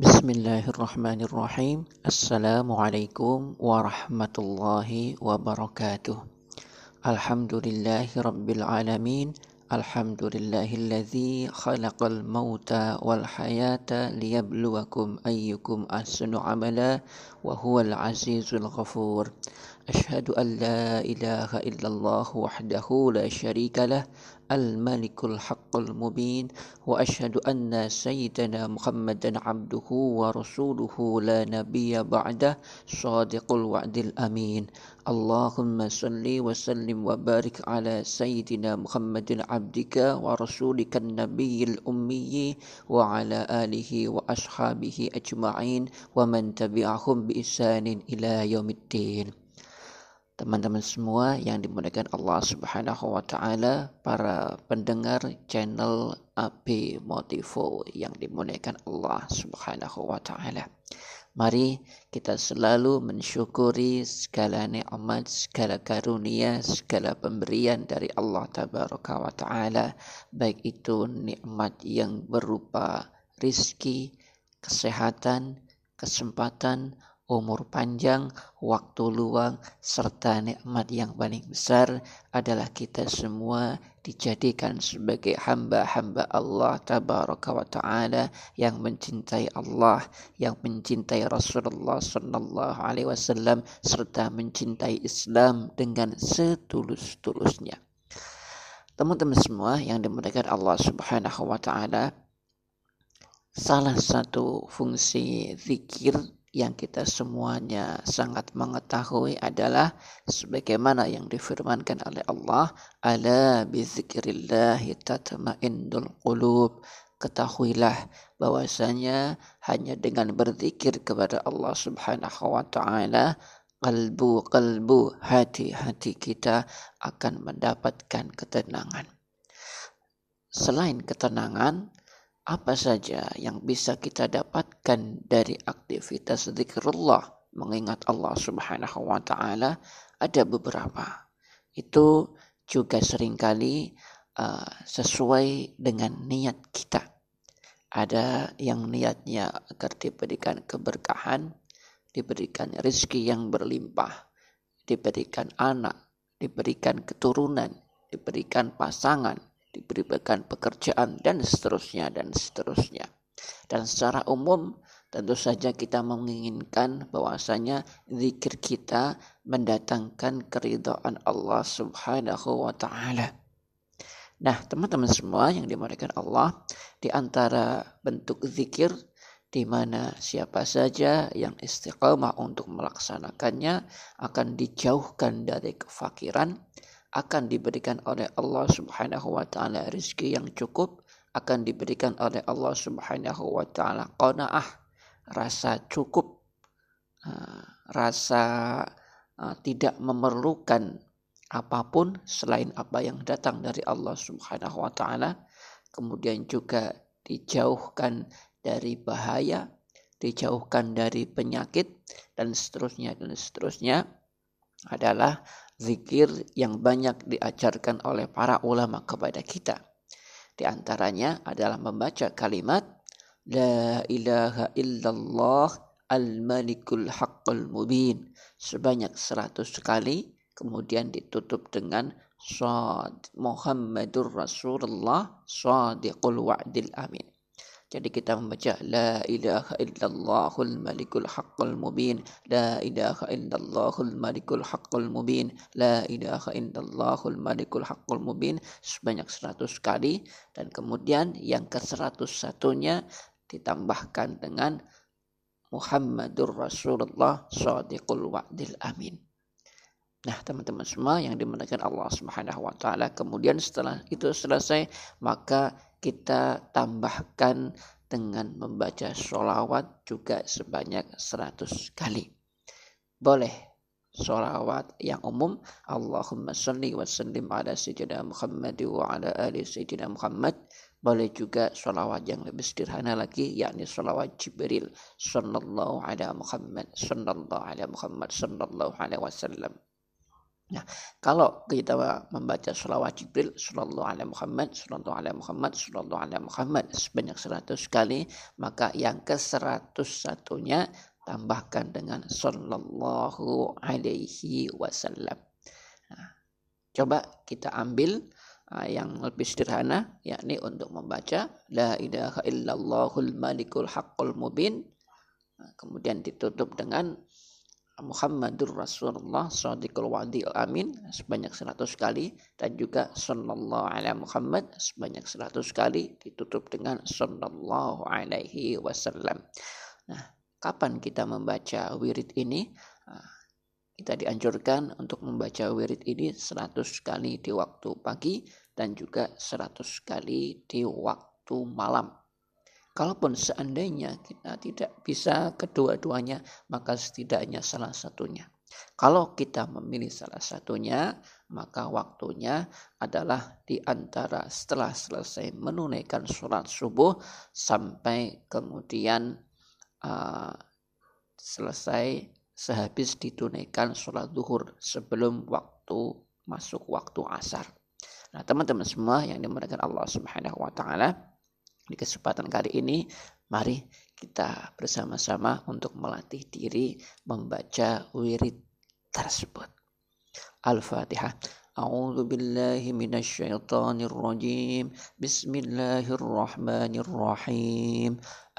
بسم الله الرحمن الرحيم السلام عليكم ورحمة الله وبركاته الحمد لله رب العالمين الحمد لله الذي خلق الموت والحياة ليبلوكم أيكم أحسن عملا وهو العزيز الغفور. أشهد أن لا إله إلا الله وحده لا شريك له الملك الحق المبين وأشهد أن سيدنا محمدا عبده ورسوله لا نبي بعده صادق الوعد الأمين. اللهم صل وسلم وبارك على سيدنا محمد عبدك ورسولك النبي الأمي وعلى آله وأصحابه أجمعين ومن تبعهم biisanin ila yaumiddin teman-teman semua yang dimuliakan Allah Subhanahu wa taala, para pendengar channel AP Motivo yang dimuliakan Allah Subhanahu wa taala. Mari kita selalu mensyukuri segala nikmat, segala karunia, segala pemberian dari Allah Tabaraka wa taala, baik itu nikmat yang berupa rizki, kesehatan, kesempatan umur panjang, waktu luang, serta nikmat yang paling besar adalah kita semua dijadikan sebagai hamba-hamba Allah tabaraka wa taala yang mencintai Allah, yang mencintai Rasulullah sallallahu alaihi wasallam serta mencintai Islam dengan setulus-tulusnya. Teman-teman semua yang dimuliakan Allah Subhanahu wa taala, salah satu fungsi zikir yang kita semuanya sangat mengetahui adalah sebagaimana yang difirmankan oleh Allah ala bizikrillah tatma'innul qulub. Ketahuilah bahwasanya hanya dengan berzikir kepada Allah Subhanahu wa taala kalbu kalbu hati-hati kita akan mendapatkan ketenangan. Selain ketenangan apa saja yang bisa kita dapatkan dari aktivitas zikrullah mengingat Allah Subhanahu wa taala ada beberapa. Itu juga sering kali uh, sesuai dengan niat kita. Ada yang niatnya agar diberikan keberkahan, diberikan rezeki yang berlimpah, diberikan anak, diberikan keturunan, diberikan pasangan, diberikan pekerjaan dan seterusnya dan seterusnya. Dan secara umum tentu saja kita menginginkan bahwasanya zikir kita mendatangkan keridhaan Allah Subhanahu wa taala. Nah, teman-teman semua yang dimuliakan Allah, di antara bentuk zikir di mana siapa saja yang istiqamah untuk melaksanakannya akan dijauhkan dari kefakiran, akan diberikan oleh Allah Subhanahu wa taala rezeki yang cukup, akan diberikan oleh Allah Subhanahu wa taala qanaah, rasa cukup, uh, rasa uh, tidak memerlukan apa pun selain apa yang datang dari Allah Subhanahu wa taala. Kemudian juga dijauhkan dari bahaya, dijauhkan dari penyakit dan seterusnya dan seterusnya adalah zikir yang banyak diajarkan oleh para ulama kepada kita. Di antaranya adalah membaca kalimat La ilaha illallah al-malikul haqqul mubin sebanyak seratus kali kemudian ditutup dengan Sad Muhammadur Rasulullah Sadiqul Wa'dil Amin. Jadi kita membaca La ilaha illallahul malikul haqqul mubin. La ilaha illallahul malikul haqqul mubin. La ilaha illallahul malikul haqqul mubin. Sebanyak seratus kali. Dan kemudian yang ke seratus satunya Ditambahkan dengan Muhammadur Rasulullah Sadiqul Wa'dil Amin Nah, teman-teman semua yang dimuliakan Allah Subhanahu wa taala, kemudian setelah itu selesai, maka kita tambahkan dengan membaca sholawat juga sebanyak 100 kali. Boleh sholawat yang umum Allahumma salli wa sallim ala sayyidina Muhammad wa ala ali sayyidina Muhammad. Boleh juga sholawat yang lebih sederhana lagi yakni sholawat Jibril sallallahu ala Muhammad sallallahu ala Muhammad sallallahu alaihi wasallam Nah, kalau kita membaca sholawat Jibril, Sallallahu alaihi Muhammad, Sallallahu alaihi Muhammad, Sallallahu alaihi Muhammad sebanyak 100 kali, maka yang ke 101 satunya tambahkan dengan Sallallahu alaihi wasallam. Nah, coba kita ambil uh, yang lebih sederhana, yakni untuk membaca La ilaha illallahul malikul haqqul mubin, nah, kemudian ditutup dengan Muhammadur Rasulullah Sadiqul Wadi Amin sebanyak 100 kali dan juga Sallallahu Alaihi Muhammad sebanyak 100 kali ditutup dengan Sallallahu Alaihi Wasallam. Nah, kapan kita membaca wirid ini? Nah, kita dianjurkan untuk membaca wirid ini 100 kali di waktu pagi dan juga 100 kali di waktu malam. Kalaupun seandainya kita tidak bisa kedua-duanya, maka setidaknya salah satunya. Kalau kita memilih salah satunya, maka waktunya adalah di antara setelah selesai menunaikan sholat subuh sampai kemudian uh, selesai sehabis ditunaikan sholat duhur sebelum waktu masuk waktu asar. Nah teman-teman semua yang dimulakan Allah Subhanahu Wa Taala di kesempatan kali ini, mari kita bersama-sama untuk melatih diri membaca wirid tersebut. Al-Fatihah. أعوذ بالله من الشيطان الرجيم بسم الله الرحمن الرحيم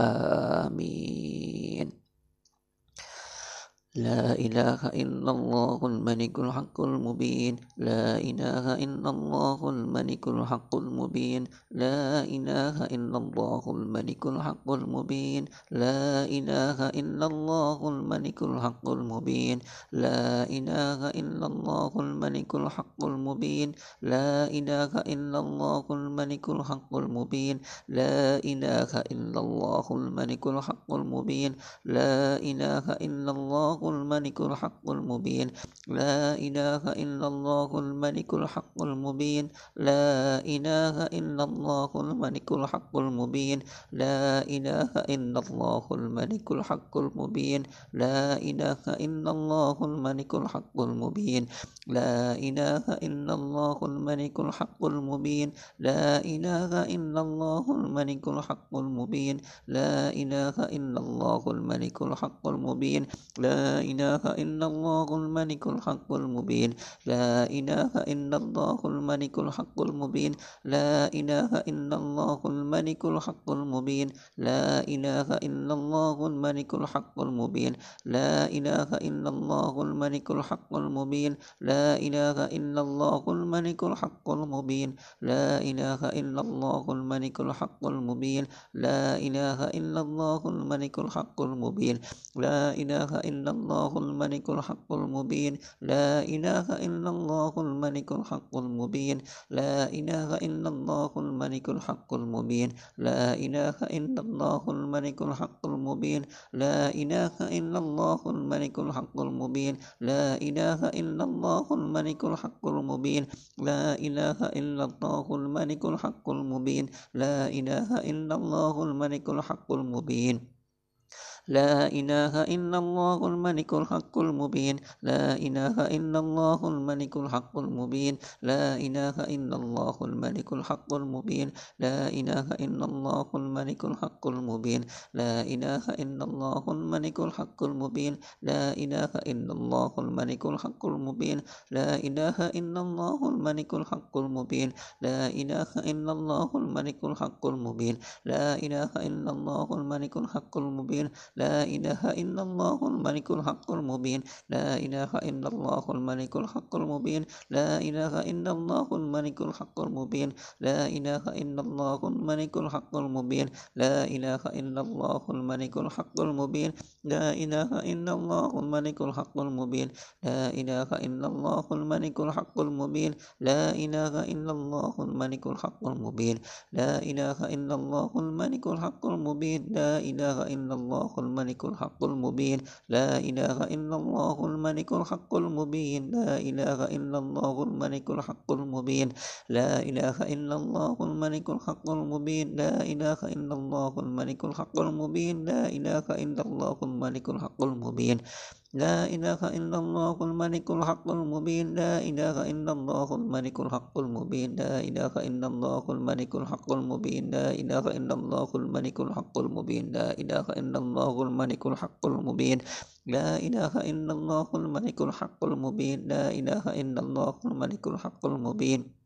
Amin. لا إله إلا الله الملك الحق المبين. لا إله إلا الله الملك الحق المبين. لا إله إلا الله الملك الحق المبين. لا إله إلا الله الملك الحق المبين. لا إله إلا الله الملك الحق المبين. لا إله إلا الله الملك الحق المبين. لا إله إلا الله الملك الحق المبين. لا إله إلا الله الملك الحق المبين. لا إله إلا الله الملك الحق المبين. لا إله إلا الله الملك الحق المبين. لا إله إلا الله الملك الحق المبين. لا إله إلا الله الملك الحق المبين. لا إله إلا الله الملك الحق المبين. لا إله إلا الله الملك الحق المبين. لا إله إلا الله الملك الحق المبين. لا لا إله إلا الله الملك الحق المبين. لا إله إلا الله الملك الحق المبين. لا إله إلا الله الملك الحق المبين. لا إله إلا الله الملك الحق المبين. لا إله إلا الله الملك الحق المبين. لا إله إلا الله الملك الحق المبين. لا إله إلا الله الملك الحق المبين. لا إله إلا الله الملك الحق المبين. لا إله إلا الله الملك الحق المبين. لا إله إلا الله الملك الحق المبين. لا إله إلا الله الملك الحق المبين. لا إله إلا الله الملك الحق المبين. لا إله إلا الله الملك الحق المبين. لا إله إلا الله الملك الحق المبين. لا إله إلا الله الملك الحق المبين. لا إله إلا الله الملك الحق المبين. لا إله إلا الله الملك الحق المبين. لا إله إلا الله الملك الحق المبين. لا إله إلا الله الملك الحق المبين. لا إله إلا الله الملك الحق المبين. لا إله إلا الله الملك الحق المبين. لا إله إلا الله الملك الحق المبين. لا إله إلا الله الملك الحق المبين. لا إله إلا الله الملك الحق المبين. لا إله إلا الله الملك الحق المبين. لا إله إلا الله الملك الحق المبين لا إله إلا الله الملك الحق المبين لا إله إلا الله الملك الحق المبين لا إله إلا الله الملك الحق المبين لا إله إلا الله الملك الحق المبين لا إله إلا الله الملك الحق المبين لا إله إلا الله الملك الحق المبين لا إله إلا الله الملك الحق المبين لا إله إلا الله الملك الحق المبين لا إله إلا الله الملك الحق المبين. لا إله إلا الله الملك الحق المبين. لا إله إلا الله الملك الحق المبين. لا إله إلا الله الملك الحق المبين. لا إله إلا الله الملك الحق المبين. لا إله إلا الله الملك الحق المبين. لا إله إلا الله الملك الحق المبين. لا إله إلا الله الملك الحق المبين. لا إله إلا الله الملك الحق المبين. لا إله إلا الله الملك الحق المبين. لا إله إلا الله الملك الحق المبين. لا إله إلا الله الملك الحق المبين. لا إله إلا الله الملك الحق المبين.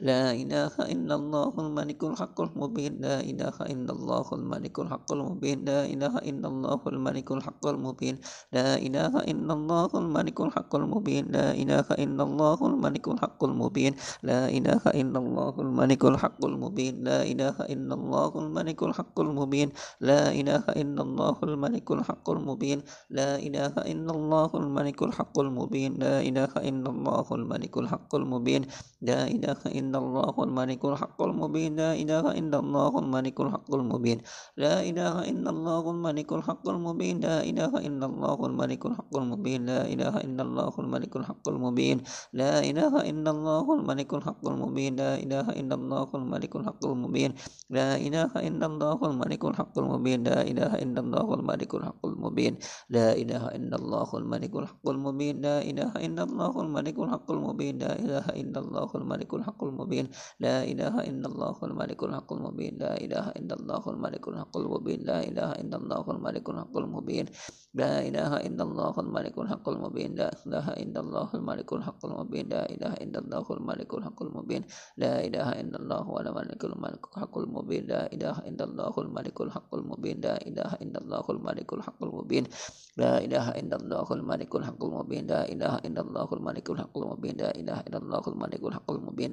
لا إله إلا الله الملك الحق المبين لا إله إلا الله الملك الحق المبين لا إله إلا الله الملك الحق المبين لا إله إلا الله الملك الحق المبين لا إله إلا الله الملك الحق المبين لا إله إلا الله الملك الحق المبين لا إله إلا الله الملك الحق المبين لا إله إلا الله الملك الحق المبين لا إله إلا الله الملك الحق المبين لا إله إلا الله الملك الحق المبين لا إله إلا إلا الله الملك الحق المبين لا إله إلا الله الملك الحق المبين لا إله إلا الله الملك الحق المبين لا إله إلا الله الملك الحق المبين لا إله إلا الله الملك الحق المبين لا إله إلا الله الملك الحق المبين لا إله إلا الله الملك الحق المبين لا إله إلا الله الملك الحق المبين لا إله إلا الله الملك الحق المبين لا إله إلا الله الملك الحق المبين لا إله إلا الله الملك الحق المبين لا إله إلا الله الملك الحق المبين المبين لا إله إلا الله الملك الحق المبين لا إله إلا الله الملك الحق المبين لا إله إلا الله الملك الحق المبين لا إله إلا الله الملك الحق المبين لا إله إلا الله الملك الحق المبين لا إله إلا الله الملك الحق المبين لا إله إلا الله ولا ملك الملك الحق المبين لا إله إلا الله الملك الحق المبين لا إله إلا الله الملك الحق المبين لا إله إلا الله الملك الحق المبين لا إله إلا الله الملك الحق المبين لا إله إلا الله الملك الحق المبين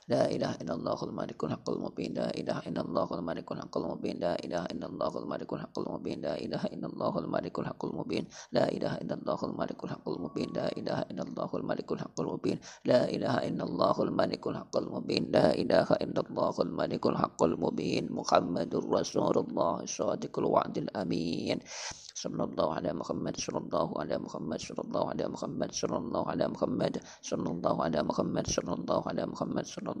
لا إله إلا الله الملك الحق المبين لا إله إلا الله الملك الحق المبين لا إله إلا الله الملك الحق المبين لا إله إلا الله الملك الحق المبين لا إله إلا الله الملك الحق المبين لا إله إلا الله الملك الحق المبين لا إله إلا الله الملك الحق المبين لا إله إلا الله الملك الحق المبين محمد رسول الله الصادق الوعد الأمين صلى الله على محمد صلى الله على محمد صلى الله على محمد صلى الله على محمد صلى الله على محمد صلى الله على محمد صلى الله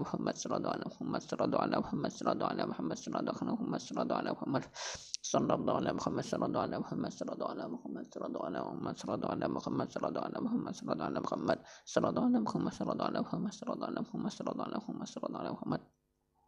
محمد صلى على محمد صلى على محمد صلى على محمد صلى على محمد صلى على محمد صلى الله على محمد صلى على محمد صلى على محمد صلى على محمد صلى على محمد صلى على محمد صلى على محمد صلى على محمد صلى على محمد صلى على محمد صلى على محمد صلى على محمد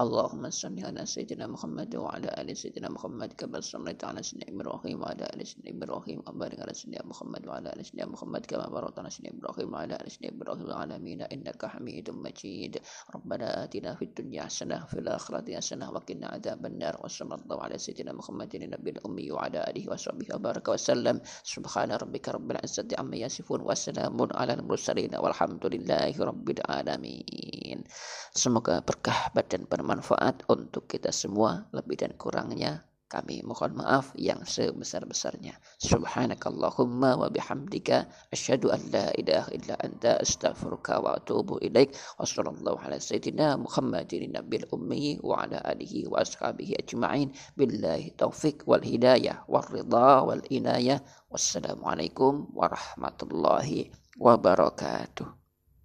اللهم صل على سيدنا محمد وعلى آل سيدنا محمد كما صليت على سيدنا إبراهيم وعلى آل سيدنا إبراهيم وبارك على سيدنا محمد وعلى آل سيدنا محمد كما باركت على سيدنا إبراهيم وعلى آل سيدنا إبراهيم العالمين. إنك حميد مجيد. ربنا آتنا في الدنيا حسنة وفي الآخرة حسنة وقنا عذاب النار. وصلى الله على سيدنا محمد النبي الأمي وعلى آله وصحبه وبارك وسلم. سبحان ربك رب العزة عما يصفون وسلام على المرسلين والحمد لله رب العالمين. Semoga berkah dan bermanfaat untuk kita semua. Lebih dan kurangnya kami mohon maaf yang sebesar-besarnya. Subhanakallahumma wa bihamdika asyhadu an la ilaha illa anta astaghfiruka wa atubu ilaik. Wa sallallahu ala sayyidina Muhammadin nabil ummi wa ala alihi wa ashabihi ajma'in. Billahi taufiq wal hidayah wal ridha wal inayah. Wassalamualaikum warahmatullahi wabarakatuh.